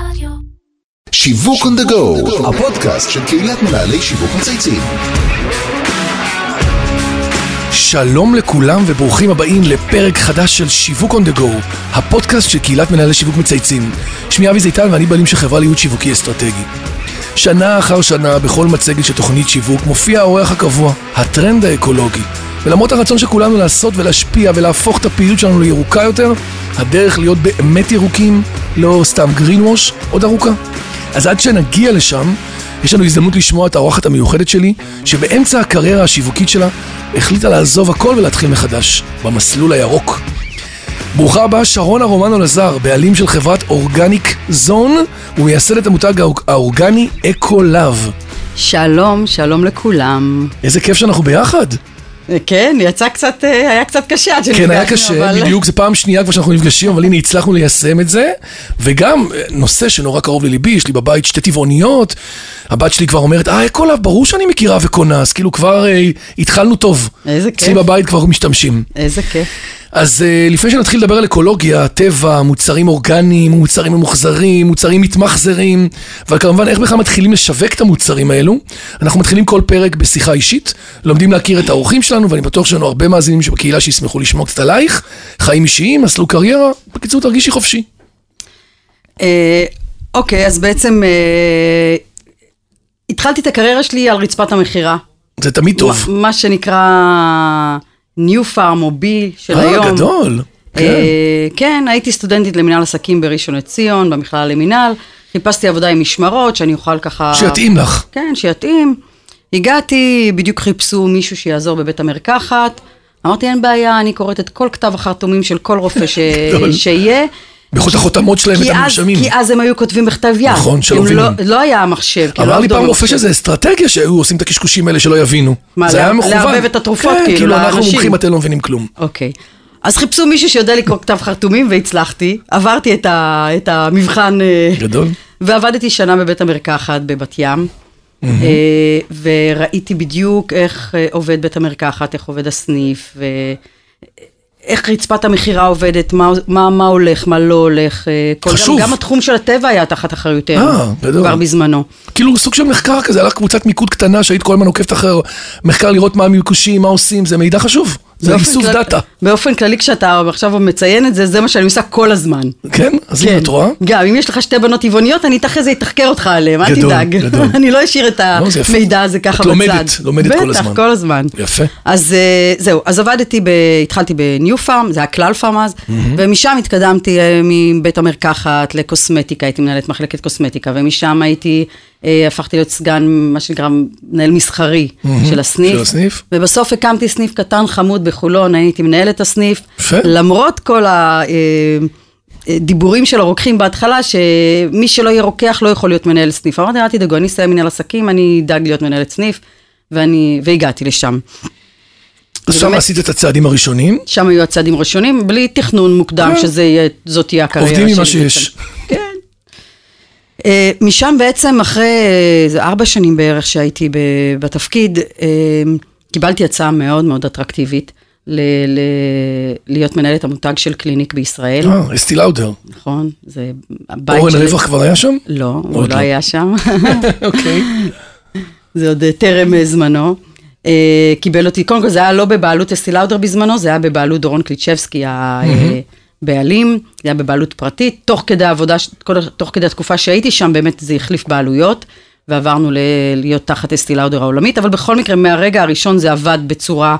רדיו. שיווק on the go, הפודקאסט של קהילת מנהלי שיווק מצייצים. שלום לכולם וברוכים הבאים לפרק חדש של שיווק on the go, הפודקאסט של קהילת מנהלי שיווק מצייצים. שמי אבי זיתן ואני בעלים של חברה לייעוד שיווקי אסטרטגי. שנה אחר שנה בכל מצגת של תוכנית שיווק מופיע האורח הקבוע, הטרנד האקולוגי. ולמרות הרצון של כולנו לעשות ולהשפיע ולהפוך את הפעילות שלנו לירוקה יותר, הדרך להיות באמת ירוקים, לא סתם green wash, עוד ארוכה. אז עד שנגיע לשם, יש לנו הזדמנות לשמוע את האורחת המיוחדת שלי, שבאמצע הקריירה השיווקית שלה, החליטה לעזוב הכל ולהתחיל מחדש, במסלול הירוק. ברוכה הבאה שרונה רומנו לזר, בעלים של חברת אורגניק זון, ומייסדת המותג האור- האורגני אקו לאב. שלום, שלום לכולם. איזה כיף שאנחנו ביחד. כן, יצא קצת, אה, היה קצת קשה עד כן, שנפגשנו, היה קשה, אבל- בדיוק, זו פעם שנייה כבר שאנחנו נפגשים, אבל הנה הצלחנו ליישם את זה. וגם אה, נושא שנורא קרוב לליבי, יש לי בבית שתי טבעוניות, הבת שלי כבר אומרת, אה, אקו לאב, ברור שאני מכירה וקונה, אז כאילו כבר אה, התחלנו טוב. איזה אצלי כיף. בבית כבר משתמשים. איזה כיף. אז uh, לפני שנתחיל לדבר על אקולוגיה, טבע, מוצרים אורגניים, מוצרים ממוחזרים, מוצרים מתמחזרים, וכמובן איך בכלל מתחילים לשווק את המוצרים האלו, אנחנו מתחילים כל פרק בשיחה אישית, לומדים להכיר את האורחים שלנו, ואני בטוח שיש לנו הרבה מאזינים שבקהילה שישמחו לשמוע קצת עלייך, חיים אישיים, מסלול קריירה, בקיצור תרגישי חופשי. אה, אוקיי, אז בעצם אה, התחלתי את הקריירה שלי על רצפת המכירה. זה תמיד טוב. מה, מה שנקרא New Farm או B של אה, היום. גדול. כן. אה, כן, הייתי סטודנטית למינהל עסקים בראשון לציון, במכללה למינהל. חיפשתי עבודה עם משמרות, שאני אוכל ככה... שיתאים לך. כן, שיתאים. הגעתי, בדיוק חיפשו מישהו שיעזור בבית המרקחת. אמרתי, אין בעיה, אני קוראת את כל כתב החרטומים של כל רופא ש... גדול. שיהיה. בייחוד החותמות שלהם ואת המרשמים. כי אז הם היו כותבים בכתב יד. נכון, שלא הם מבינים. לא, לא היה מחשב. כי לא אמר לי פעם רופא. שזה אסטרטגיה שהיו עושים את הקשקושים האלה שלא יבינו. מה, זה היה מכוון. לערבב את התרופות, כן, כאילו, כאילו אנחנו. מומחים, אתם לא מבינים כלום. אוקיי. אז חיפשו מישהו שיודע לקרוא כתב חרטומים והצלחתי. עברתי את, ה, את המבחן. אה, גדול. ועבדתי שנה בבית המרקחת בבת ים. אה, וראיתי בדיוק איך אה, עובד בית המרקחת, איך עובד הסניף, ואיך רצפת המכירה עובדת, מה, מה, מה הולך, מה לא הולך. אה, חשוב. גם, גם התחום של הטבע היה תחת אחריותנו, אה, גדול. כבר בזמנו. כאילו סוג של מחקר כזה, היה לך קבוצת מיקוד קטנה שהיית כל הזמן עוקבת אחר מחקר לראות מה המיקושים, מה עושים, זה מידע חשוב. זה איסוף דאטה. באופן כללי, כשאתה עכשיו מציין את זה, זה מה שאני עושה כל הזמן. כן? אז הנה את רואה? גם אם יש לך שתי בנות טבעוניות, אני אחרי זה אתחקר אותך עליהן, אל תדאג. גדול. אני לא אשאיר את לא. המידע הזה ככה את בצד. לומדת, לומדת כל הזמן. בטח, כל הזמן. יפה. אז אה, זהו, אז עבדתי, ב, התחלתי בניו פארם, זה היה כלל פארם אז, ומשם התקדמתי אה, מבית המרקחת לקוסמטיקה, הייתי מנהלת מחלקת קוסמטיקה, ומשם הייתי, הפכתי להיות סגן, מה שנקרא, מנהל מסחרי של הסניף. של הסניף. ובסוף הקמתי סניף קטן חמוד בחולון, הייתי מנהלת הסניף. יפה. למרות כל הדיבורים של הרוקחים בהתחלה, שמי שלא יהיה רוקח לא יכול להיות מנהל סניף. אמרתי, אל תדאגו, אני אסיים מנהל עסקים, אני אדאג להיות מנהלת סניף, ואני, והגעתי לשם. אז שם עשית את הצעדים הראשונים, שם היו הצעדים הראשונים, בלי תכנון מוקדם, כן. שזה יהיה, זאת תהיה הקריירה שלי. עובדים עם מה שיש. כן. אה, משם בעצם, אחרי אה, ארבע שנים בערך שהייתי בתפקיד, אה, קיבלתי הצעה מאוד מאוד אטרקטיבית ל- ל- להיות מנהלת המותג של קליניק בישראל, אה, אסתי לאודר. נכון? זה הבית אורן שלי. רווח כבר היה שם? לא, הוא לא לא. היה שם. אוקיי. זה עוד טרם זמנו. קיבל אותי, קודם כל זה היה לא בבעלות אסתי לאודר בזמנו, זה היה בבעלות דורון קליצ'בסקי הבעלים, זה היה בבעלות פרטית. תוך כדי העבודה, תוך כדי התקופה שהייתי שם, באמת זה החליף בעלויות, ועברנו ל- להיות תחת אסתי לאודר העולמית, אבל בכל מקרה, מהרגע הראשון זה עבד בצורה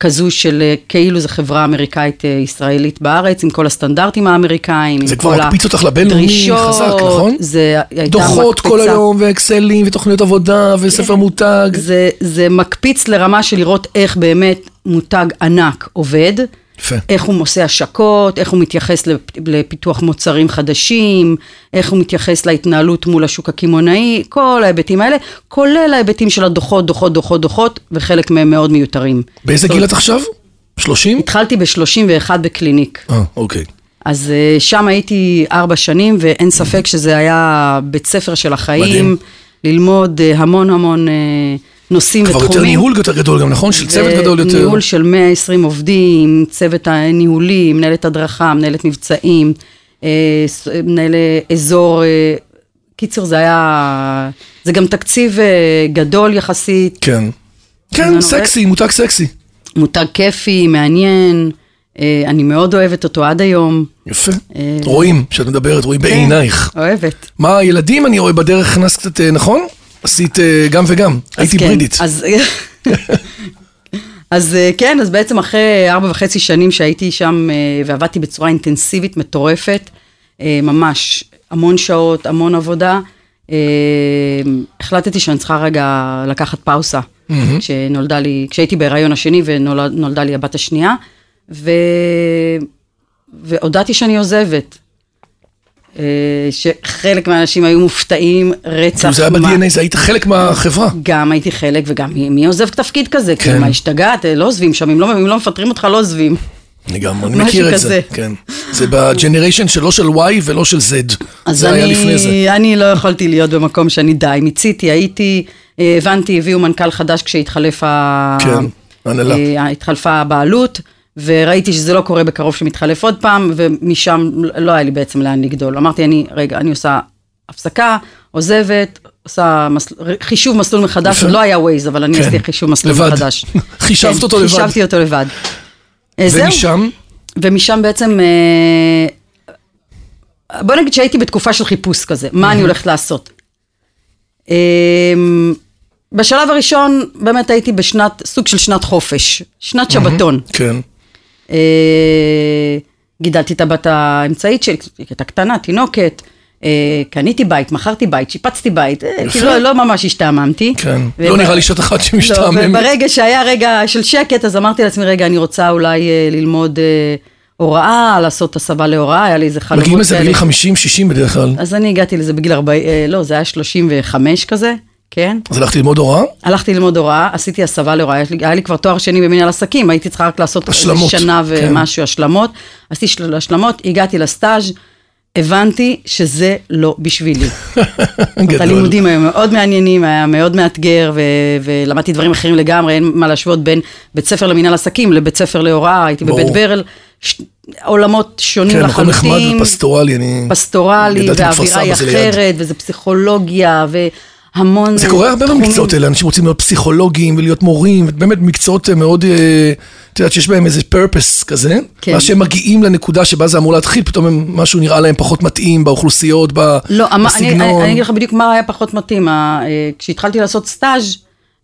כזו של אה, כאילו זו חברה אמריקאית אה, ישראלית בארץ, עם כל הסטנדרטים האמריקאים, זה כבר מקפיץ אותך לבינלאומי חזק, נכון? זה הייתה דוחות כל. היום, ואקסלים, ותוכניות עבודה, וספר מותג. זה, זה מקפיץ לרמה של לראות איך באמת מותג ענק עובד, יפה. איך הוא עושה השקות, איך הוא מתייחס לפ- לפיתוח מוצרים חדשים, איך הוא מתייחס להתנהלות מול השוק הקמעונאי, כל ההיבטים האלה, כולל ההיבטים של הדוחות, דוחות, דוחות, דוחות, וחלק מהם מאוד מיותרים. באיזה גיל את עכשיו? 30? התחלתי ב-31 בקליניק. אה, אוקיי. אז אה, שם הייתי ארבע שנים, ואין ספק שזה היה בית ספר של החיים, מדהים. ללמוד אה, המון המון אה, נושאים כבר ותחומים. יותר ניהול יותר גדול גם, נכון? של צוות גדול יותר. ניהול של 120 עובדים, צוות הניהולי, מנהלת הדרכה, מנהלת מבצעים, אה, ס- מנהל אה, אזור, אה, קיצר זה היה, זה גם תקציב אה, גדול יחסית, כן. כן, סקסי, מותג סקסי. מותג כיפי, מעניין, אה, אני מאוד אוהבת אותו עד היום. יפה. אה, רואים, כשאת מדברת, רואים בעינייך. אוהבת. מה, ילדים, אני רואה בדרך הכנסת קצת, אה, נכון? עשית אה, גם וגם. הייתי כן, ברידית. אז, אז אה, כן, אז בעצם אחרי ארבע וחצי שנים שהייתי שם אה, ועבדתי בצורה אינטנסיבית, מטורפת, ממש המון שעות, המון עבודה, החלטתי שאני צריכה רגע לקחת פאוסה. כשנולדה לי, כשהייתי בהיריון השני ונולדה לי הבת השנייה, ו... והודעתי שאני עוזבת. אה, שחלק מהאנשים היו מופתעים רצח. כאילו זה היה ב-DNA, זה היית חלק מהחברה. גם הייתי חלק, וגם מי, עוזב תפקיד כזה? כן. כן. מה, השתגעת? אה, לא עוזבים שם, אם לא, אם לא מפטרים אותך, לא עוזבים. אני גם, אני מכיר את. זה. כן. זה ב generation שלא של Y ולא של Z. אז זה אני, היה לפני זה. אני לא יכולתי להיות במקום שאני די, מיציתי, הייתי, אה, הבנתי, הביאו מנכ"ל חדש כשהתחלף ה... כן, הנהלה. התחלפה הבעלות, וראיתי שזה לא קורה בקרוב שמתחלף עוד פעם, ומשם לא היה לי בעצם לאן לגדול. אמרתי, אני, רגע, אני עושה הפסקה, עוזבת, עושה מסל... חישוב מסלול מחדש, לא היה ווייז, אבל אני כן. עשיתי חישוב מסלול לבד. מחדש. חישבת כן, אותו לבד. חישבתי אותו לבד. אה. ומשם, ומשם בעצם, אה, בוא נגיד שהייתי בתקופה של חיפוש כזה, מה אני הולכת לעשות. אה, בשלב הראשון באמת הייתי בשנת, סוג של שנת חופש, שנת שבתון. כן. אה, גידלתי את הבת האמצעית שלי, היא הייתה קטנה, תינוקת, אה, קניתי בית, מכרתי בית, שיפצתי בית, אה. כאילו לא, לא ממש השתעממתי. כן. לא נראה לי שאת אחת לא, שמשתעממת. וברגע שהיה רגע של שקט, אז אמרתי לעצמי, רגע, אני רוצה אולי ללמוד אה, הוראה, לעשות הסבה להוראה, היה לי איזה חלומות מגיעים לזה. בגיל 50-60 בדרך כלל. אז אני הגעתי לזה בגיל 40, אה, לא, זה היה 35 כזה, כן. אז הלכתי ללמוד הוראה? הלכתי ללמוד הוראה, עשיתי הסבה להוראה, היה לי כבר תואר שני במנהל עסקים, הייתי צריכה רק לעשות השלמות, שנה כן. ומשהו השלמות. עשיתי של- השלמות, הגעתי לסטאז', הבנתי שזה לא בשבילי. גדול. הלימודים היו מאוד מעניינים, היה מאוד מאתגר, ו- ולמדתי דברים אחרים לגמרי, אין מה להשוות בין בית ספר למנהל עסקים לבית ספר להוראה, הייתי ברור. בבית ברל, ש- עולמות שונים כן, מקום לחלוטין. נחמד ופסטורלי, אני... פסטורלי, והאווירה היא. אחרת, וזה פסיכולוגיה, והמון... זה קורה הרבה. במקצועות האלה, אנשים רוצים להיות פסיכולוגים ולהיות מורים, באמת מקצועות מאוד, אה, את יודעת, שיש בהם איזה purpose כזה, כן. ואז שהם מגיעים לנקודה שבה זה אמור להתחיל, פתאום הם, משהו נראה להם פחות מתאים באוכלוסיות, ב- לא, אמ- אני, בסגנון. אני אגיד לך בדיוק מה היה פחות מתאים. אה, כשהתחלתי לעשות סטאז',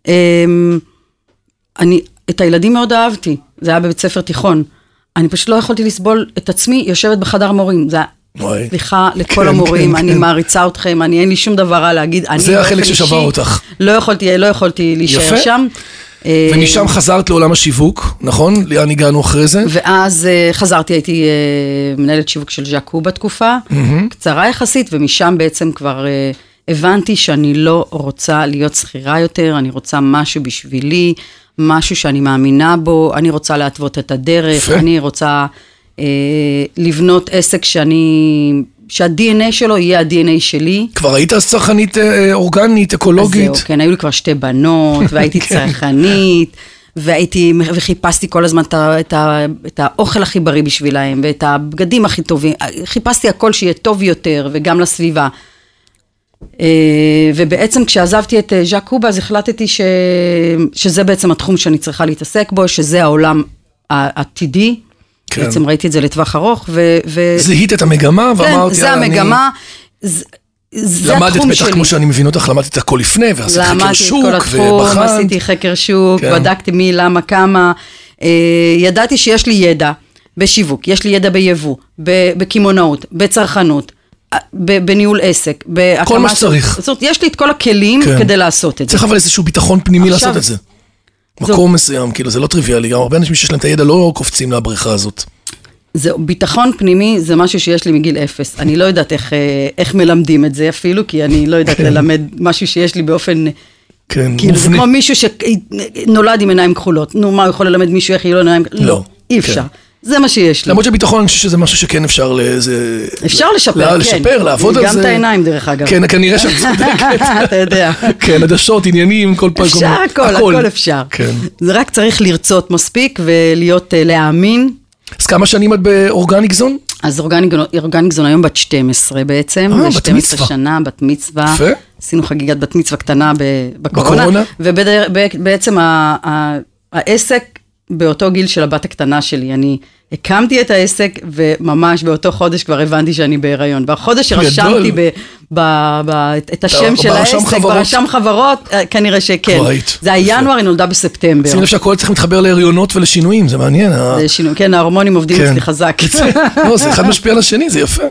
אמ, אני את הילדים מאוד אהבתי, זה היה בבית ספר תיכון. אני פשוט לא יכולתי לסבול את עצמי יושבת בחדר מורים. זה היה. סליחה לכל כן, המורים, כן, אני כן. מעריצה אתכם, אני אין לי שום דבר רע להגיד. אני זה החלק ששבר אותך. לא יכולתי, לא יכולתי להישאר יפה. שם. אה, ומשם חזרת לעולם השיווק, נכון? לאן הגענו אחרי זה? ואז uh, חזרתי, הייתי uh, מנהלת שיווק של ז'קו בתקופה, קצרה יחסית, ומשם בעצם כבר הבנתי שאני לא רוצה להיות שכירה יותר, אני רוצה משהו בשבילי, משהו שאני מאמינה בו, אני רוצה להתוות את הדרך. אני רוצה לבנות עסק שאני, שה-DNA שלו יהיה ה-DNA שלי. כבר היית אז צרכנית אה, אורגנית, אקולוגית? אז זהו, כן, היו לי כבר שתי בנות, והייתי כן. צרכנית, והייתי, וחיפשתי כל הזמן את, את, את האוכל הכי בריא בשבילהם, ואת הבגדים הכי טובים, חיפשתי הכל שיהיה טוב יותר, וגם לסביבה. אה, ובעצם כשעזבתי את אה, ז'אק קובה, אז החלטתי ש, שזה בעצם התחום שאני צריכה להתעסק בו, שזה העולם העתידי. כן. בעצם ראיתי את זה לטווח ארוך, ו... ו... זיהית את המגמה כן, ואמרת, זה "יאללה, אני-" המגמה. זה, למדת התחום בטח, שלי. כמו שאני מבין אותך, למדת את הכל לפני, ועשית חקר למדתי את שוק, כל התחום, ובחנת. עשיתי חקר שוק, כן. בדקתי מי, למה, כמה. אה, ידעתי שיש לי ידע בשיווק, יש לי ידע ביבוא, בקמעונאות, בצרכנות, אה, בניהול עסק, בהקמה... כל מה שצריך. זאת אומרת, יש לי את כל הכלים כן. כדי לעשות את זה. צריך אבל איזשהו ביטחון פנימי עכשיו- לעשות את זה. מקום מסוים, כאילו, זה לא טריוויאלי, גם הרבה אנשים שיש להם את הידע לא קופצים לבריכה הזאת. זהו, ביטחון פנימי זה משהו שיש לי מגיל אפס. אני לא יודעת איך, אה, איך מלמדים את זה אפילו, כי אני לא יודעת ללמד משהו שיש לי באופן... כן, כאילו, זה מובנה. כמו מישהו שנולד עם עיניים כחולות. נו, מה, הוא יכול ללמד מישהו איך יהיו לו עיניים? לא, לא, אי אפשר. כן. זה מה שיש לי. למרות שביטחון, אני חושב שזה משהו שכן אפשר לאיזה... אפשר לשפר, כן. לשפר, לעבוד על זה. גם את העיניים, דרך אגב. כן, כנראה שאת צודקת. אתה יודע. כן, עדשות, עניינים, כל פעם. אפשר הכל, הכל אפשר. כן. זה רק צריך לרצות מספיק ולהיות, אה, להאמין. אז כמה שנים את באורגניק זון? אז אורגניק זון היום בת 12 בעצם, אה, בת 12 מצווה. שנה, בת מצווה. יפה. עשינו חגיגת בת מצווה קטנה בקורונה. בקורונה? ובעצם העסק באותו גיל של הבת הקטנה שלי, אני הקמתי את העסק וממש באותו חודש כבר הבנתי שאני בהיריון. והחודש שרשמתי ב- ב- ב- את השם של העסק, חברות? ברשם חברות, אה, כנראה שכן. היית. זה היה ינואר, היא נולדה בספטמבר. שים לב שהכל צריך להתחבר להריונות ולשינויים, זה מעניין. ה- זה שינוי, כן, ההורמונים עובדים כן. אצלי חזק. לא, זה אחד משפיע על השני, זה יפה.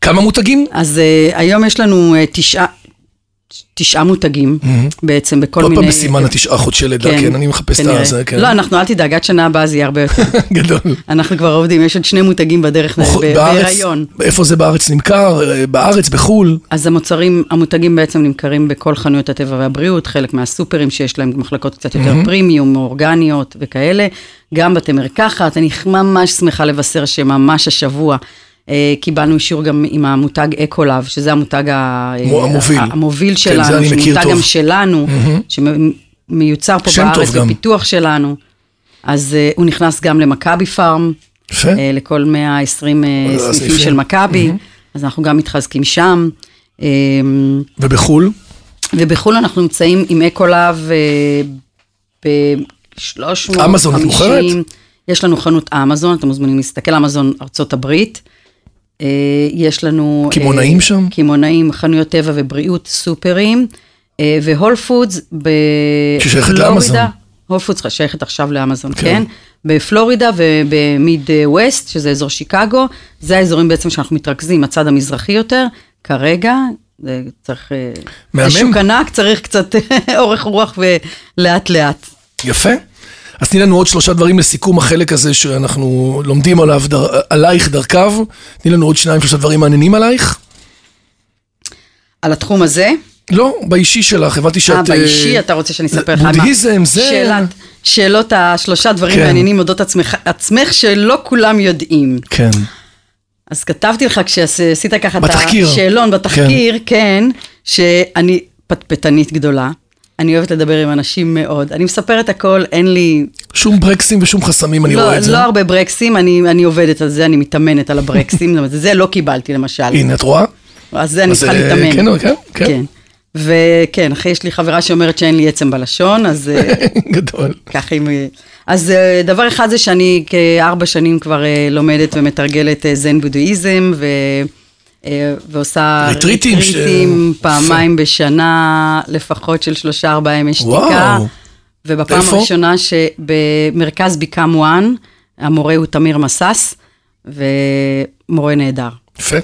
כמה מותגים? אז uh, היום יש לנו תשעה, תשעה מותגים בעצם בכל עוד מיני... פעם בסימן התשעה חודשי לידה, כן, אני מחפש את כנראה. זה, כן. לא, אנחנו, אל תדאג, עד שנה הבאה זה יהיה הרבה יותר. גדול. אנחנו כבר עובדים, יש עוד שני מותגים בדרך? בהיריון. איפה זה בארץ נמכר? אה, בארץ, בחו"ל? אז המוצרים, המותגים בעצם נמכרים בכל חנויות הטבע והבריאות, חלק מהסופרים שיש להם מחלקות קצת יותר פרימיום, אורגניות וכאלה, גם בתי מרקחת. אני ממש שמחה לבשר שממש השבוע קיבלנו אישור גם עם המותג ecoLove, שזה המותג המוביל. המוביל כן, שלנו, זה מכיר שמותג טוב. גם שלנו, שמיוצר פה בארץ. בפיתוח שלנו. אז אה, הוא נכנס גם למכבי פארם. אה, לכל 120 אה, אה, סניפים. של מכבי, אז אנחנו גם מתחזקים שם. אה, ובחו"ל? ובחו"ל אנחנו נמצאים עם ecoLove ב-350. אמזון את מוכרת? יש לנו חנות אמזון, אתם מוזמנים להסתכל, אמזון ארצות הברית. אה, יש לנו... אה, קמעונאים שם? קמעונאים, חנויות טבע ובריאות, סופרים, אה, ו Whole Foods ששייכת בפלורידה. לאמזון. Whole Foods שייכת עכשיו לאמזון, כן. כן? בפלורידה ובמיד ווסט, שזה אזור שיקגו, זה האזורים בעצם שאנחנו מתרכזים, הצד המזרחי יותר, כרגע, זה צריך... אה, מהמם. זה שוק ענק, צריך קצת אורך רוח ולאט לאט. יפה. אז תני לנו עוד שלושה דברים לסיכום החלק הזה שאנחנו לומדים עליו, דר, עלייך דרכיו. תני לנו עוד שניים, שלושה דברים מעניינים עלייך. על התחום הזה, לא, באישי שלך, הבנתי שאת... אה, באישי, אתה רוצה שאני אספר לך? מה? בודהיזם, זה... שאלת, שאלות השלושה דברים כן. מעניינים אודות עצמך, עצמך שלא כולם יודעים. כן. אז כתבתי לך כשעשית ככה בתחקיר. את השאלון בתחקיר, כן, שאני פטפטנית גדולה. אני אוהבת לדבר עם אנשים מאוד. אני מספרת הכל, אין לי... שום ברקסים ושום חסמים, אני לא, רואה את זה. לא הרבה ברקסים, אני, אני עובדת על זה, אני מתאמנת על הברקסים, זאת אומרת, זה לא קיבלתי למשל. הנה, את רואה? אז זה אני צריכה אה, להתאמן. כן, כן, כן. כן. וכן, אחי, יש לי חברה שאומרת שאין לי עצם בלשון, אז אה, גדול. ככה אם... אז אה, דבר אחד זה שאני כארבע שנים כבר אה, לומדת ומתרגלת אה, זן בודהיזם, ו... אה, ועושה ריטריטים ש- ריטריטים פעמיים בשנה, לפחות של שלושה ארבעה ימי שתיקה. ובפעם איפה? הראשונה שבמרכז ביקם וואן, המורה הוא תמיר מסס, ומורה נהדר. יפה.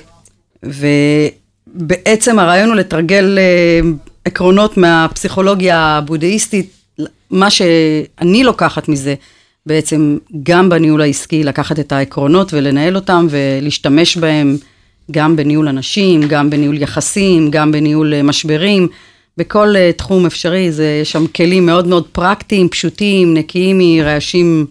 ובעצם הרעיון הוא לתרגל אה, עקרונות מהפסיכולוגיה הבודהיסטית, מה שאני לוקחת מזה, בעצם גם בניהול העסקי, לקחת את העקרונות ולנהל אותם ולהשתמש בהם גם בניהול אנשים, גם בניהול יחסים, גם בניהול אה, משברים. בכל אה, תחום אפשרי, זה, יש שם כלים מאוד מאוד פרקטיים, פשוטים, נקיים מרעשים.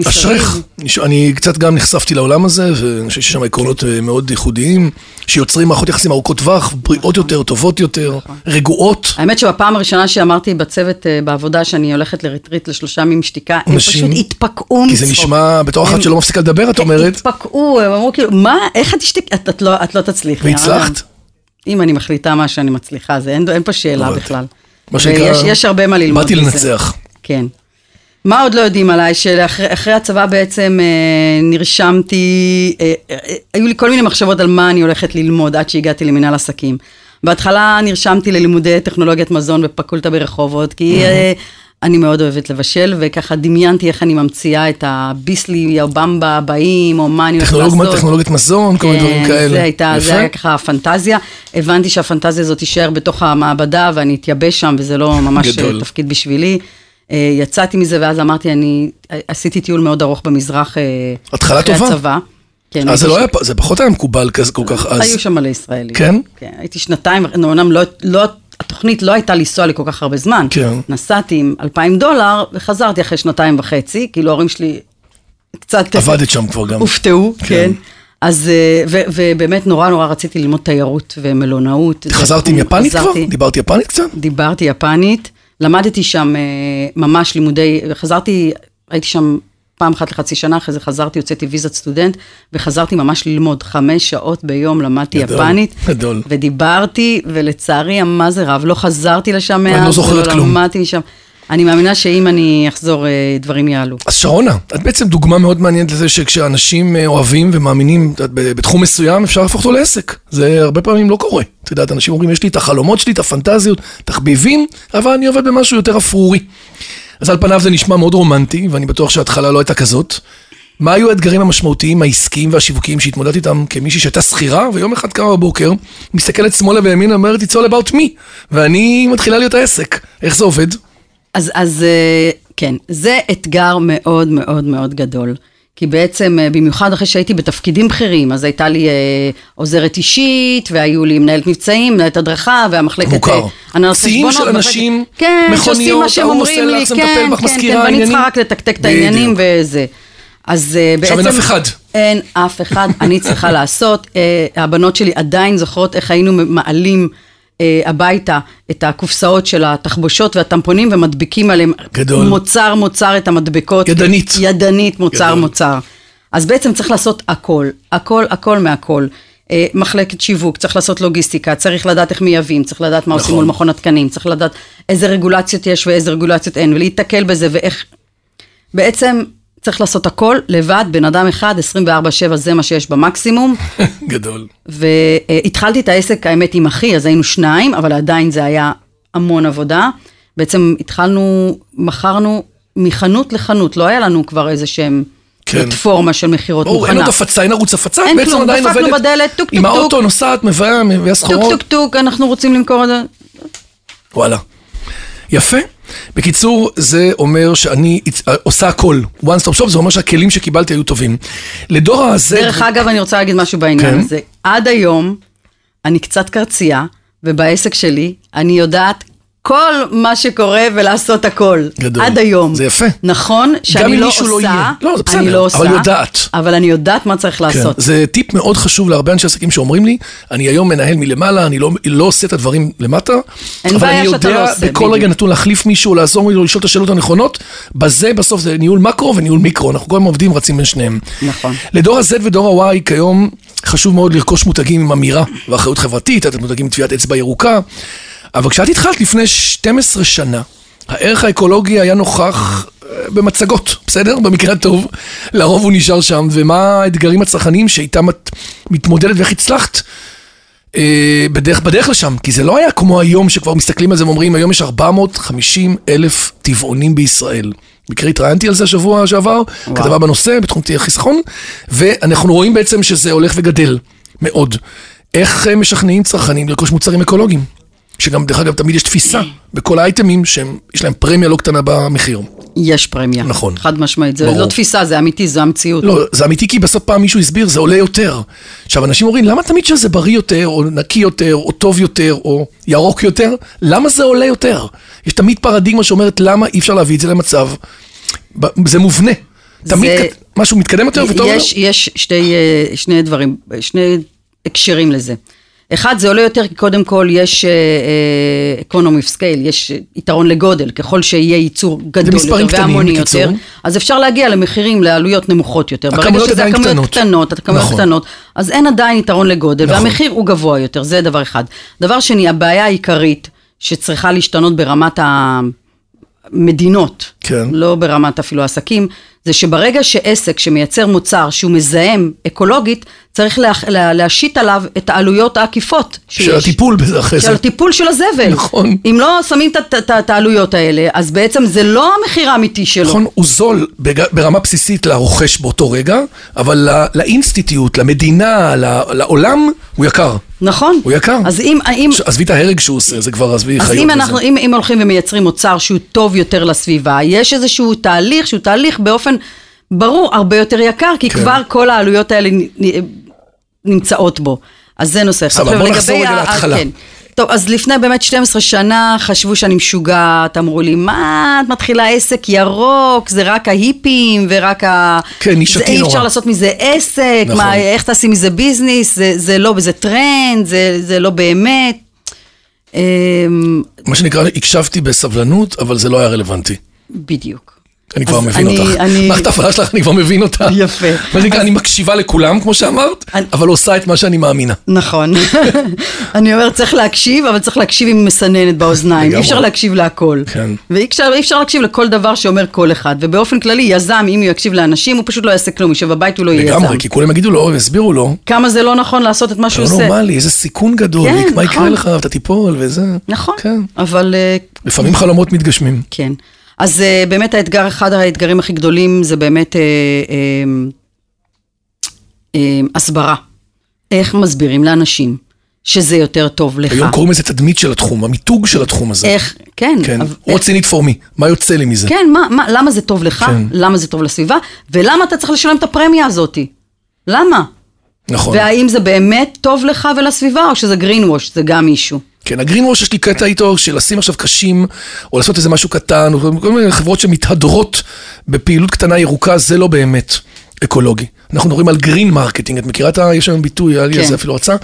אשריך. אני קצת גם נחשפתי לעולם הזה, ואני חושב שיש שם עקרונות אה, מאוד ייחודיים, שיוצרים מערכות יחסים ארוכות טווח, בריאות יותר, טובות יותר, נכון. רגועות. האמת שבפעם הראשונה שאמרתי בצוות אה, בעבודה שאני הולכת לריטריט לשלושה ימים שתיקה, הם פשוט התפקעו כי זה מצחוק. נשמע, בתור אחת שלא מפסיקה לדבר, את אומרת, התפקעו, הם אמרו כאילו, מה, איך את תשתקי? את, לא, את לא תצליחי. והצלחת? אם אני מחליטה מה שאני מצליחה, אין, פה שאלה. בכלל. מה שנקרא, ויש יש הרבה מה ללמוד באתי. לנצח. כן. מה עוד לא יודעים עליי? שאחרי אחרי הצבא בעצם אה, נרשמתי, אה, אה, היו לי כל מיני מחשבות על מה אני הולכת ללמוד עד שהגעתי למנהל עסקים. בהתחלה נרשמתי ללימודי טכנולוגיית מזון בפקולטה ברחובות, כי אה, אני מאוד אוהבת לבשל, וככה דמיינתי איך אני ממציאה את הביסלי או במבה הבאים, או מה אני הולכת לעשות. טכנולוג- טכנולוגיית מזון, כל מיני דברים כן, כאלה. זה הייתה. זה היה ככה הפנטזיה. הבנתי שהפנטזיה הזאת תישאר בתוך המעבדה ואני אתייבש שם, וזה לא ממש גדול. תפקיד בשבילי. אה, יצאתי מזה ואז אמרתי, אני עשיתי טיול מאוד ארוך במזרח אה, התחלה טובה. הצבא. כן, אז זה לא ש- היה, זה פחות היה מקובל כזה כל כך אז. היו שם מלא ישראלים. כן? כן, הייתי שנתיים, אומנם לא, לא, התוכנית לא הייתה לנסוע לי כל כך הרבה זמן. כן. נסעתי עם 2,000 דולר וחזרתי אחרי שנתיים וחצי, כאילו ההורים שלי קצת... עבדת שם כבר גם. הופתעו, כן. כן. אז, אה, ו- ובאמת נורא נורא רציתי ללמוד תיירות ומלונאות. חזרת עם יפנית כבר? חזרתי- דיברתי יפנית קצת? דיברתי יפנית, למדתי שם אה, ממש לימודי, חזרתי, הייתי שם פעם אחת לחצי שנה, אחרי זה חזרתי, הוצאתי ויזת סטודנט, וחזרתי ממש ללמוד. חמש שעות ביום למדתי גדול, יפנית. גדול. ודיברתי, ולצערי, מה זה רב, לא חזרתי לשם לא מאז, זוכרת ולא כלום. למדתי משם. אני מאמינה שאם אני אחזור, אה, דברים יעלו. אז שרונה, את בעצם דוגמה מאוד מעניינת לזה שכשאנשים אה, אוהבים ומאמינים ב- בתחום מסוים, אפשר להפוך אותו לעסק. זה הרבה פעמים לא קורה. את יודעת, אנשים אומרים, יש לי את החלומות שלי, את הפנטזיות, תחביבים, אבל אני עובד במשהו יותר אפרורי. אז על פניו זה נשמע מאוד רומנטי, ואני בטוח שההתחלה לא הייתה כזאת. מה היו האתגרים המשמעותיים, העסקיים והשיווקיים שהתמודדת איתם כמישהי שהייתה שכירה, ויום אחד קמה בבוקר, מסתכלת שמאלה וימינה, אומרת, it's all about me, ואני מתחילה להיות העסק. איך זה עובד? אז, אז אה, כן, זה אתגר מאוד מאוד מאוד גדול. כי בעצם, אה, במיוחד אחרי שהייתי בתפקידים בכירים, אז הייתה לי אה, עוזרת אישית, והיו לי מנהלת מבצעים, מנהלת הדרכה, והמחלקת... מוכר. אה, שיאים של אנשים, כן, שעושים מכוניות, ההוא עושה לך, זה כן, מטפל בך, כן, מזכירה כן, ואני עניינים. צריכה רק לתקתק את העניינים. וזה. אז אה, בעצם... עכשיו אין אף אחד. אין אף אחד, אני צריכה לעשות. אה, הבנות שלי עדיין זוכרות איך היינו מעלים הביתה את הקופסאות של התחבושות והטמפונים ומדביקים עליהם. גדול. מוצר מוצר את המדבקות. ידנית. ידנית, מוצר גדול. מוצר. אז בעצם צריך לעשות הכל, הכל, הכל מהכל. אה, מחלקת שיווק, צריך לעשות לוגיסטיקה, צריך לדעת איך מייבאים, צריך לדעת מה עושים נכון. מול מכון התקנים, צריך לדעת איזה רגולציות יש ואיזה רגולציות אין, ולהיתקל בזה ואיך... בעצם צריך לעשות הכל לבד, בן אדם אחד, 24/7 זה מה שיש במקסימום. גדול. והתחלתי את העסק, האמת, עם אחי, אז היינו שניים, אבל עדיין זה היה המון עבודה. בעצם התחלנו, מכרנו מחנות לחנות, לא היה לנו כבר איזה שהם כן. פלטפורמה של מכירות ברור, אין עוד מוכנה. הפצה, אין ערוץ הפצה, אין בעצם כלום, עדיין דפקנו עובדת בדלת, טוק, עם טוק, האוטו, טוק. נוסעת, מביאה, מביאה טוק סחורות. טוק טוק, אנחנו רוצים למכור את זה. וואלה. יפה. בקיצור, זה אומר שאני הצ- עושה הכל. one stop shop, זה אומר שהכלים שקיבלתי היו טובים. לדור הזה... דרך אגב, אני רוצה להגיד משהו בעניין כן. הזה. עד היום, אני קצת קרצייה, ובעסק שלי, אני יודעת כל מה שקורה ולעשות הכל. גדול. עד היום. זה יפה. נכון שאני לא לא עושה, יהיה. לא, זה בסדר, אני לא עושה, אבל יודעת. אבל אני יודעת מה צריך כן, לעשות. זה טיפ מאוד חשוב להרבה אנשי עסקים שאומרים לי, אני היום מנהל מלמעלה, אני לא, לא עושה את הדברים למטה, אבל אני שאתה לא יודע עושה, בכל בדיוק. רגע נתון להחליף מישהו, לעזור לו לשאול את השאלות הנכונות, בזה בסוף זה ניהול מקרו וניהול מיקרו, אנחנו כל הזמן עובדים, רצים בין שניהם. נכון. לדור ה-Z ודור ה-Y כיום חשוב מאוד לרכוש מותגים עם אמירה ואחריות חברתית, לתת מותגים עם טביעת אצבע ירוקה, אבל כשאת התחלת לפני 12 שנה, הערך האקולוגי היה נוכח אה, במצגות, בסדר? במקרה הטוב. לרוב הוא נשאר שם, ומה האתגרים הצרכניים שאיתם את מתמודדת ואיך הצלחת? אה, בדרך, בדרך לשם, כי זה לא היה כמו היום שכבר מסתכלים על זה ואומרים, היום יש 450 אלף טבעונים בישראל. במקרה התראיינתי על זה השבוע שעבר, כתבה בנושא, בתחום תהיה חיסכון, ואנחנו רואים בעצם שזה הולך וגדל מאוד. איך אה, משכנעים צרכנים לרכוש מוצרים אקולוגיים? שגם, דרך אגב, תמיד יש תפיסה בכל האייטמים שיש להם פרמיה לא קטנה במחיר. יש פרמיה. נכון. חד משמעית. זה ברור. לא תפיסה, זה אמיתי, זו המציאות. לא, זה אמיתי כי בסוף פעם מישהו הסביר, זה עולה יותר. עכשיו, אנשים אומרים, למה תמיד שזה בריא יותר, או נקי יותר, או טוב יותר, או ירוק יותר? למה זה עולה יותר? יש תמיד פרדיגמה שאומרת, למה אי אפשר להביא את זה למצב? זה מובנה. תמיד זה- כ- משהו מתקדם יותר וטוב יותר? יש, יש שתי, אה, שני דברים, שני הקשרים לזה. אחד, זה עולה יותר כי קודם כל יש uh, economy of scale, יש יתרון לגודל, ככל שיהיה ייצור גדול יותר והמוני. יותר, אז אפשר להגיע למחירים, לעלויות נמוכות יותר. ברגע שזה הכמויות קטנות. הכמויות נכון. קטנות, אז אין עדיין יתרון לגודל, נכון. והמחיר הוא גבוה יותר, זה דבר אחד. דבר שני, הבעיה העיקרית שצריכה להשתנות ברמת המדינות, כן. לא ברמת אפילו עסקים, זה שברגע שעסק שמייצר מוצר שהוא מזהם אקולוגית, צריך לה, לה, להשית עליו את העלויות העקיפות שיש. של הטיפול בזה אחרי של זה. הטיפול של הזבל. נכון. אם לא שמים את- העלויות האלה, אז בעצם זה לא המחיר האמיתי שלו. נכון, הוא זול בג- ברמה בסיסית לרוכש באותו רגע, אבל לא- לאינסטיטוט, למדינה, ל- לעולם, הוא יקר. נכון. הוא יקר. אז אם, אם, עזבי את ההרג שהוא עושה, זה כבר עזבי אז חיות. אם וזה. אנחנו, אם, אם הולכים ומייצרים מוצר שהוא טוב יותר לסביבה, יש איזשהו תהליך שהוא תהליך באופן ברור הרבה יותר יקר, כי כן. כבר כל העלויות האלה נמצאות בו. אז זה נושא אחד. סבבה, בוא נחזור רגע להתחלה. כן. טוב, אז לפני באמת 12 שנה חשבו שאני משוגעת, אמרו לי, מה, את מתחילה עסק ירוק, זה רק ההיפים ורק ה... כן, נישתי זה- אי נורא. אפשר לעשות מזה עסק, נכון. מה, איך תעשי מזה business, זה, זה לא, זה טרנד, זה, זה לא באמת. אמ, מה שנקרא, הקשבתי בסבלנות, אבל זה לא היה רלוונטי. בדיוק. אני כבר אז מבין אני- אותך. אני- מערכת ההפעלה שלך, אני כבר מבין אותה. יפה. מה שנקרא, אני מקשיבה לכולם, כמו שאמרת, אני- אבל עושה את מה שאני מאמינה. נכון. אני אומרת, צריך להקשיב, אבל צריך להקשיב עם מסננת באוזניים. אי אפשר להקשיב להכל. כן. ואי אפשר, אפשר להקשיב לכל דבר שאומר כל אחד. ובאופן כללי, יזם, אם הוא יקשיב לאנשים, הוא פשוט לא יעשה כלום, יושב בבית, הוא לא יהיה יזם. לגמרי, כי כולם יגידו לו, יסבירו לו, כמה זה לא נכון לעשות את מה שהוא לא עושה. נורמלי, איזה סיכון גדול, כן, מה יקרה נכון. לך, אתה תיפול וזה. נכון. כן. אבל אה, לפעמים חלומות מתגשמים. כן. אז uh, באמת האתגר, אחד האתגרים הכי גדולים זה באמת uh, uh, uh, הסברה. איך מסבירים לאנשים שזה יותר טוב לך. היום קוראים לזה תדמית של התחום, המיתוג של התחום הזה. איך, כן. כן, what's in it for me, מה יוצא לי מזה? כן, מה, מה, למה זה טוב לך? כן. למה זה טוב לסביבה? ולמה אתה צריך לשלם את הפרמיה הזאתי? למה? נכון. והאם זה באמת טוב לך ולסביבה, או שזה green wash, זה גם מישהו? כן, ה green wash יש לי קטע איתו של לשים עכשיו קשים, או לעשות איזה משהו קטן, או כל מיני חברות שמתהדרות בפעילות קטנה ירוקה, זה לא באמת אקולוגי. אנחנו מדברים על green marketing, את מכירה את ה... יש היום ביטוי, היה לי על כן. זה אפילו הצעה,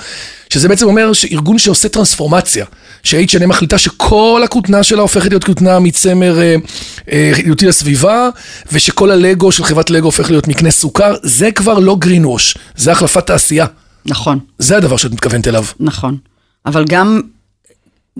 שזה בעצם אומר שארגון שעושה טרנספורמציה, ש-H&M מחליטה שכל הכותנה שלה הופכת להיות כותנה מצמר אה, אה, ידידותי לסביבה, ושכל הלגו של חברת לגו הופך להיות מקנה סוכר, זה כבר לא גרין זה החלפת תעשייה. נכון. זה הדבר שאת מתכוונת אליו. נכון. אבל גם,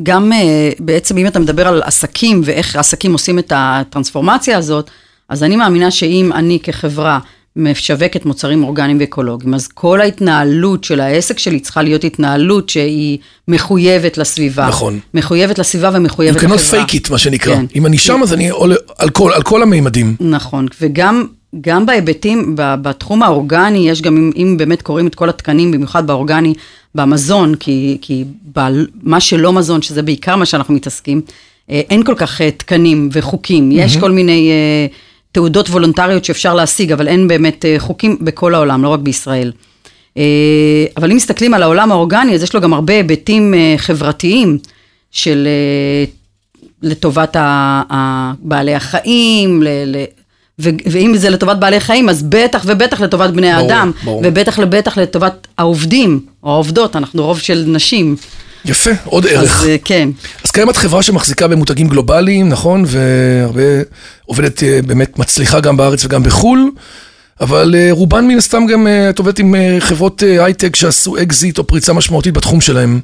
גם אה, בעצם אם אתה מדבר על עסקים ואיך עסקים עושים את הטרנספורמציה הזאת, אז אני מאמינה שאם אני כחברה משווקת מוצרים אורגניים ואקולוגיים, אז כל ההתנהלות של העסק שלי צריכה להיות התנהלות שהיא מחויבת לסביבה. נכון. מחויבת לסביבה ומחויבת You cannot לחברה. fake it, מה שנקרא. כן. אם אני שם, אז אני עולה על כל, על כל המימדים. נכון, וגם גם בהיבטים, בתחום האורגני, יש גם, אם, אם באמת קוראים את כל התקנים, במיוחד באורגני, במזון, כי, כי ב- מה שלא מזון, שזה בעיקר מה שאנחנו מתעסקים, אה, אין כל כך אה, תקנים וחוקים. יש כל מיני אה, תעודות וולונטריות שאפשר להשיג, אבל אין באמת אה, חוקים בכל העולם, לא רק בישראל. אה, אבל אם מסתכלים על העולם האורגני, אז יש לו גם הרבה היבטים אה, חברתיים של אה, לטובת ה- ה- בעלי החיים, ל, ל, ו, ואם זה לטובת בעלי חיים, אז בטח ובטח לטובת בני ברור, האדם, ברור. ובטח ובטח לטובת העובדים, או העובדות, אנחנו רוב של נשים. יפה, עוד ערך. אז אה, כן, אז קיימת חברה שמחזיקה במותגים גלובליים, נכון? והרבה עובדת אה, באמת מצליחה גם בארץ וגם בחו"ל, אבל אה, רובן מן הסתם גם, את עובדת עם חברות הייטק שעשו אקזיט או פריצה משמעותית בתחום שלהם.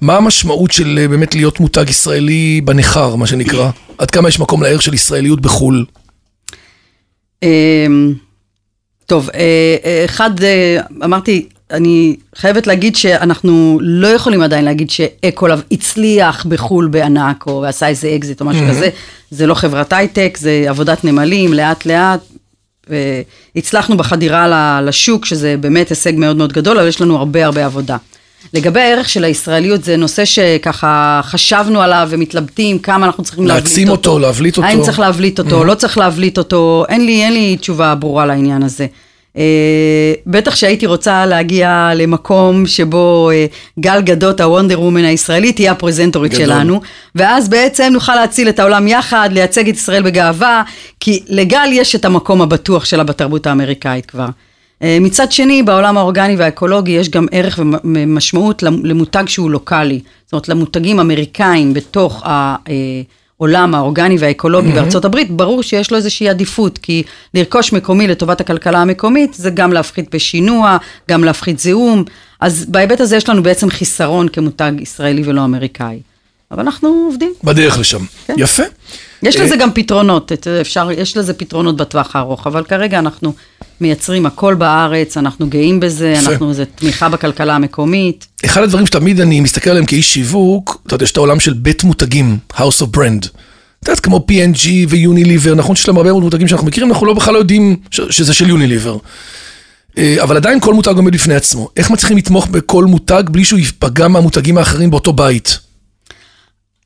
מה המשמעות של באמת להיות מותג ישראלי בנכר, מה שנקרא? עד כמה יש מקום לערך של ישראליות בחו"ל? אמ, טוב, אחד, אמרתי, אני חייבת להגיד שאנחנו לא יכולים עדיין להגיד שאקולב הצליח בחו"ל בענק, או עשה איזה אקזיט או משהו כזה. זה לא חברת הייטק, זה עבודת נמלים, לאט לאט. והצלחנו בחדירה לשוק, שזה באמת הישג מאוד מאוד גדול, אבל יש לנו הרבה הרבה עבודה. לגבי הערך של הישראליות, זה נושא שככה חשבנו עליו ומתלבטים כמה אנחנו צריכים להבליט אותו. להעצים אותו, להבליט אותו. האם צריך להבליט אותו, לא צריך להבליט אותו, אין לי, אין לי תשובה ברורה לעניין הזה. Uh, בטח שהייתי רוצה להגיע למקום שבו uh, גל גדות, הוונדר וומן הישראלית, תהיה הפרזנטורית גדול. שלנו, ואז בעצם נוכל להציל את העולם יחד, לייצג את ישראל בגאווה, כי לגל יש את המקום הבטוח שלה בתרבות האמריקאית כבר. Uh, מצד שני, בעולם האורגני והאקולוגי יש גם ערך ומשמעות למותג שהוא לוקאלי. זאת אומרת, למותגים אמריקאים בתוך העולם האורגני והאקולוגי בארצות הברית, ברור שיש לו איזושהי עדיפות, כי לרכוש מקומי לטובת הכלכלה המקומית, זה גם להפחית בשינוע, גם להפחית זיהום, אז בהיבט הזה יש לנו בעצם חיסרון כמותג ישראלי ולא אמריקאי. אבל אנחנו עובדים. בדרך לשם. כן. יפה. יש אה, לזה גם פתרונות, אפשר, יש לזה פתרונות בטווח הארוך, אבל כרגע אנחנו מייצרים הכל בארץ, אנחנו גאים בזה. אנחנו, זה תמיכה בכלכלה המקומית. אחד הדברים שתמיד אני מסתכל עליהם כאיש שיווק, אתה יודע, יש את העולם של בית מותגים, House of Brand. את יודעת, כמו P&G ויוניליבר, נכון שיש להם הרבה מאוד מותגים שאנחנו מכירים, אנחנו לא בכלל לא יודעים ש- שזה של יוניליבר. אה, אבל עדיין כל מותג עומד בפני עצמו. איך מצליחים לתמוך בכל מותג בלי שהוא ייפגע מהמותגים האחרים באותו בית?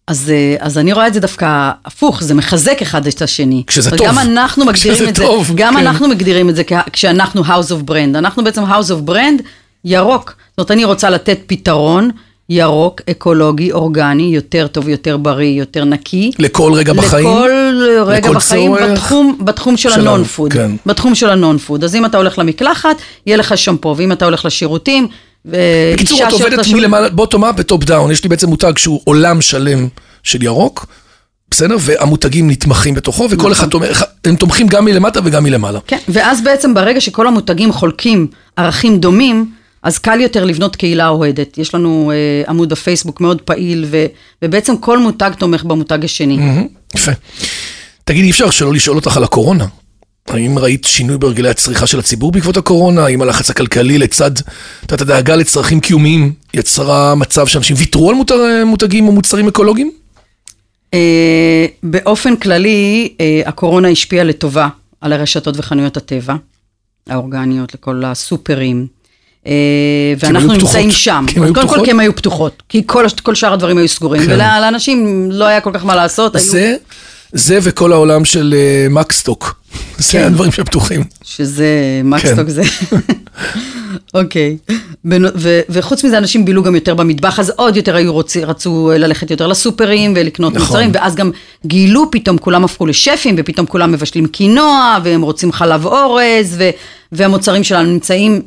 אז, אה, אז אני רואה את זה דווקא הפוך, זה מחזק אחד את השני. כשזה טוב. גם אנחנו מגדירים כשזה את זה, טוב, גם כן. אנחנו מגדירים את זה כשאנחנו House of Brand. אנחנו בעצם House of Brand ירוק. זאת אומרת, אני רוצה לתת פתרון ירוק, אקולוגי, אורגני, יותר טוב, יותר בריא, יותר נקי. לכל רגע בחיים? לכל רגע לכל בחיים, צורך? בתחום, בתחום של שלנו, ה non food. כן. בתחום של ה non food. אז אם אתה הולך למקלחת, יהיה לך שמפו, ואם אתה הולך לשירותים, בקיצור, את עובדת לשירותים- מלמעלה, bottom up ו top down. יש לי בעצם מותג שהוא עולם שלם של ירוק, בסדר? והמותגים נתמכים בתוכו, וכל נכון. אחד תומך, הם תומכים גם מלמטה וגם מלמעלה. כן, ואז בעצם ברגע שכל המותגים חולקים ערכים דומים, אז קל יותר לבנות קהילה אוהדת. יש לנו אה, עמוד בפייסבוק מאוד פעיל, ו, ובעצם כל מותג תומך במותג השני. מהמם, יפה. תגידי, אי אפשר שלא לשאול אותך על הקורונה. האם ראית שינוי בהרגלי הצריכה של הציבור בעקבות הקורונה? האם הלחץ הכלכלי לצד, את יודעת, הדאגה לצרכים קיומיים יצרה מצב שאנשים ויתרו על מותג, מותגים או מוצרים אקולוגיים? אה, באופן כללי, אה, הקורונה השפיעה לטובה על הרשתות וחנויות הטבע, האורגניות, לכל הסופרים. אה, ואנחנו נמצאים. שם. כי קודם כל? כי הן היו פתוחות, כי כל, כל שאר הדברים היו סגורים, כן. ולאנשים לא היה כל כך מה לעשות. היו- זה, זה וכל העולם של אה, מקסטוק. זה כן. הדברים שפתוחים. שזה, מקסטוק כן. זה. אוקיי. ו- וחוץ מזה, אנשים בילו גם יותר במטבח, אז עוד יותר היו רוצים, רצו ללכת יותר לסופרים ולקנות נכון. מוצרים, ואז גם גילו, פתאום כולם הפכו לשפים, ופתאום כולם מבשלים קינואה, והם רוצים חלב אורז, ו- והמוצרים שלנו נמצאים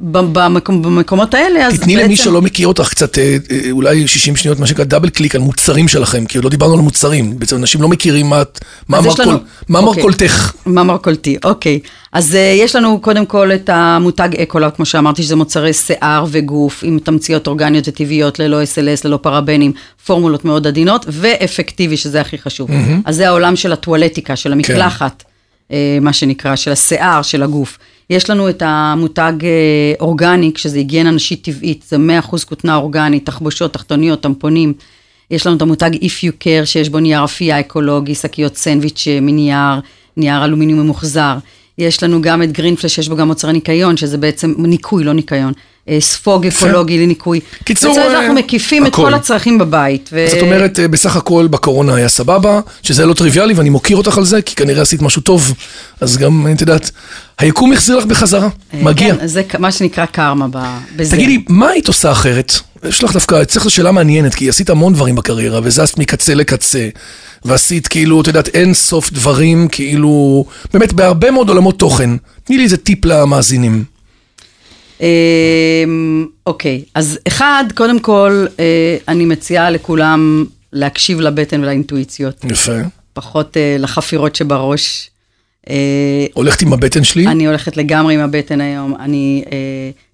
במקום, במקומות האלה, אז תתני למי בעצם- שלא מכיר אותך קצת, אה, אה, אולי 60 שניות, מה שנקרא double click על מוצרים שלכם, כי עוד לא דיברנו על מוצרים. בעצם אנשים לא מכירים מה מה יש לנו- מה אוקיי. מרכולתך. מה מרכולתי, אוקיי. אז אה, יש לנו קודם כל את המותג אקולאב, כמו שאמרתי, שזה מוצרי שיער וגוף, עם תמציות אורגניות וטבעיות, ללא SLS, ללא פרבנים, פורמולות מאוד עדינות, ואפקטיבי, שזה הכי חשוב. Mm-hmm. אז זה העולם של הטואלטיקה, של המקלחת, כן. מה שנקרא, של השיער, של הגוף. יש לנו את המותג אה, אורגניק, שזה היגיינה נשית טבעית, זה 100% כותנה אורגנית, תחבושות, תחתוניות, טמפונים. יש לנו את המותג If You Care, שיש בו נייר אפייה אקולוגי, שקיות סנדוויץ' אה, מנייר, נייר אלומיניום ממוחזר. יש לנו גם את גרינפלש, שיש בו גם מוצרי ניקיון, שזה בעצם ניקוי, לא ניקיון. אה, ספוג אקולוגי לניקוי. קיצור, אה, אנחנו מקיפים את. כל הצרכים בבית. זאת אומרת, אה, בסך הכל בקורונה היה סבבה, שזה לא טריוויאלי ואני מוקיר אותך על זה, כי כנראה עשית משהו טוב, אז גם, את יודעת, היקום החזיר לך בחזרה, אה, מגיע. כן, זה מה שנקרא קרמה בזה. תגידי, מה היית עושה אחרת? יש לך דווקא, אצלך זו שאלה מעניינת, כי עשית המון דברים בקריירה, וזזת מקצה לקצה, ועשית כאילו, את יודעת, אין סוף דברים, כאילו, באמת, בהרבה מאוד עולמות תוכן. תני לי איזה טיפ למאזינים. אמ, אוקיי, אז אחד, קודם כל, אה, אני מציעה לכולם להקשיב לבטן ולאינטואיציות, יפה. פחות אה, לחפירות שבראש. אה, הולכת עם הבטן שלי? אני הולכת לגמרי עם הבטן היום. אני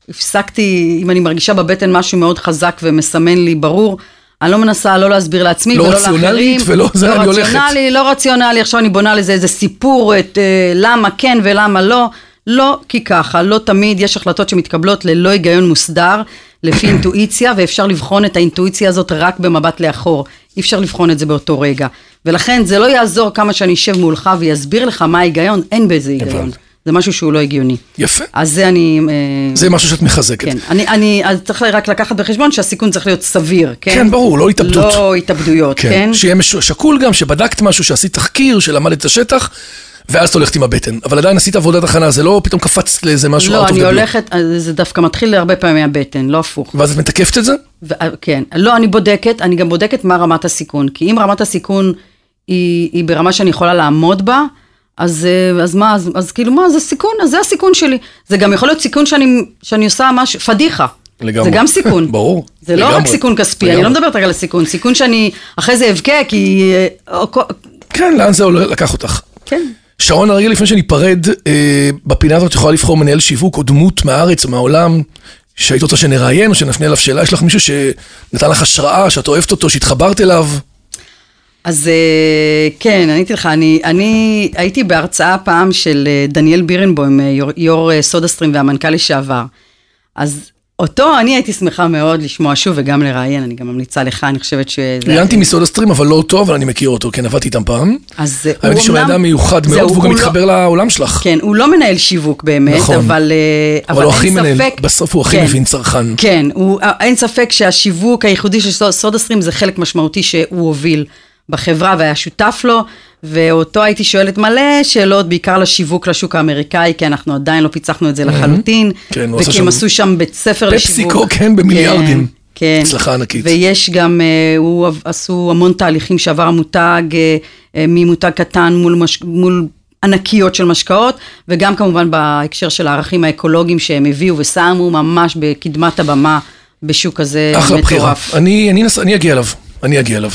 הפסקתי, אם אני מרגישה בבטן משהו מאוד חזק ומסמן לי ברור, אני לא מנסה לא להסביר לעצמי לא ולא רציונלית לאחרים. ולא זה, אני לא הולכת. רציונלי, לא רציונלי, עכשיו אני בונה לזה איזה סיפור, את אה, למה כן ולמה לא. לא כי ככה, לא תמיד יש החלטות שמתקבלות ללא היגיון מוסדר, לפי אינטואיציה, ואפשר לבחון את האינטואיציה הזאת רק במבט לאחור. אי אפשר לבחון את זה באותו רגע. ולכן זה לא יעזור כמה שאני אשב מולך ויסביר לך מה ההיגיון, אין בזה היגיון. זה משהו שהוא לא הגיוני. יפה. אז זה אני... אה, זה משהו שאת מחזקת. כן, אני, אני, אז צריך רק לקחת בחשבון שהסיכון צריך להיות סביר, כן? כן, ברור, לא התאבדות. לא התאבדויות, כן? כן. שיהיה שקול גם, שבדקת משהו, שעשית תחקיר, שלמדת את השטח, ואז את הולכת עם הבטן. אבל עדיין עשית עבודת הכנה, זה לא פתאום קפצת לאיזה משהו לא, out of אני the blue. הולכת, זה דווקא מתחיל הרבה פעמים מהבטן, לא הפוך. ואז את מתקפת את זה? ו- כן, לא, אני בודקת, אני גם בודקת מה רמת הסיכון, כי אם רמת הסיכון היא, היא ברמה שאני יכולה לעמוד בה, אז, אה, אז מה, אז, אז כאילו מה, זה סיכון, אז זה הסיכון שלי. זה גם יכול להיות סיכון שאני, שאני עושה משהו, פדיחה. לגמרי. זה גם סיכון. ברור, זה לא רק לגמרי. סיכון כספי, אני לגמרי. לא מדברת רק על הסיכון, סיכון שאני אחרי זה אבכה, כי... אה, כן, לאן זה הולך- לקח אותך? כן. שרון, הרגע לפני שניפרד, אה, בפינה הזאת את יכולה לבחור מנהל שיווק או דמות מהארץ או מהעולם, שהיית רוצה שנראיין או שנפנה אליו שאלה, יש לך מישהו שנתן לך השראה, שאת אוהבת אותו, שהתחברת אליו? אז אה, כן, עניתי לך, אני, אני הייתי בהרצאה פעם של אה, דניאל בירנבוים, אה, יו"ר, יו"ר אה, סודה סטרים והמנכ"ל לשעבר. אז אותו אני הייתי שמחה מאוד לשמוע שוב וגם לראיין, אני גם ממליצה לך, אני חושבת שזה... ראיינתי מסודה סטרים, אבל לא אותו, אבל אני מכיר אותו, כן, עבדתי איתם פעם. אז אה, האמת היא שהוא אומנם- אדם מיוחד מאוד, והוא גם הוא לא- מתחבר לעולם שלך. כן, הוא לא מנהל שיווק באמת, נכון. אבל, אה, הוא אין מנהל, ספק... בסוף הוא הכי כן. מבין צרכן. כן, הוא, אין ספק שהשיווק הייחודי של סוד- סודה סטרים זה חלק משמעותי שהוא הוביל בחברה והיה שותף לו, ואותו הייתי שואלת מלא שאלות, בעיקר לשיווק לשוק האמריקאי, כי אנחנו עדיין לא פיצחנו את זה לחלוטין. כן, הוא עשה וכי הם שם- עשו שם בית ספר לשיווק. פפסיקו, כן, במיליארדים. כן, כן. הצלחה ענקית. ויש גם, אה, הוא עשו המון תהליכים שעבר המותג, אה, אה, ממותג קטן מול, מש, מול ענקיות של משקאות, וגם כמובן בהקשר של הערכים האקולוגיים שהם הביאו ושמו ממש בקדמת הבמה בשוק הזה אחלה בחירה. מטורף. אני, אני, נס... אני אגיע אליו, אני אגיע אליו.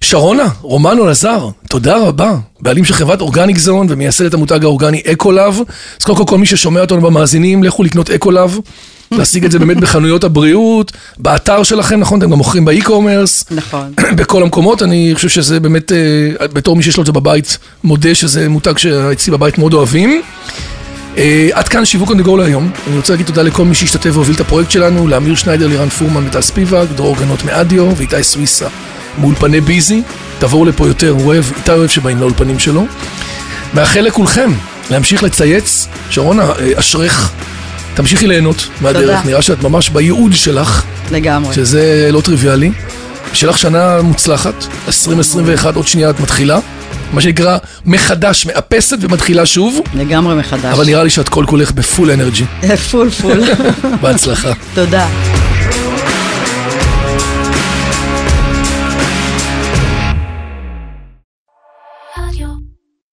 שרונה, רומנו לזר, תודה רבה. בעלים של חברת אורגניק זון ומייסדת המותג האורגני אקולאב. אז קודם כל, כל מי ששומע אותנו במאזינים, לכו לקנות אקולאב. להשיג את זה באמת בחנויות הבריאות, באתר שלכם, נכון? אתם גם מוכרים ב e-commerce. נכון. בכל המקומות, אני חושב שזה באמת, אה, בתור מי שיש לו את זה בבית, מודה שזה מותג שאצלי בבית מאוד אוהבים. אה, עד כאן שיווק go להיום. אני רוצה להגיד תודה לכל מי שהשתתף והוביל את הפרויקט שלנו, לאמיר שניידר, לירן פורמן וטל ספיבק, דרור גנות מאדיו ואיתי סוויסה מאולפני ביזי. תבואו לפה יותר, הוא אוהב, איתי אוהב שבאים לאולפנים שלו. מאחל לכולכם להמשיך לצייץ. שרונה, אה, אשרך. תמשיכי ליהנות מהדרך, נראה שאת ממש בייעוד שלך, לגמרי. שזה לא טריוויאלי. שיהיה לך שנה מוצלחת, 2021, עוד שנייה את מתחילה. מה שנקרא, מחדש, מאפסת ומתחילה שוב, לגמרי מחדש. אבל נראה לי שאת כל כולך ב full energy. full full. בהצלחה. תודה.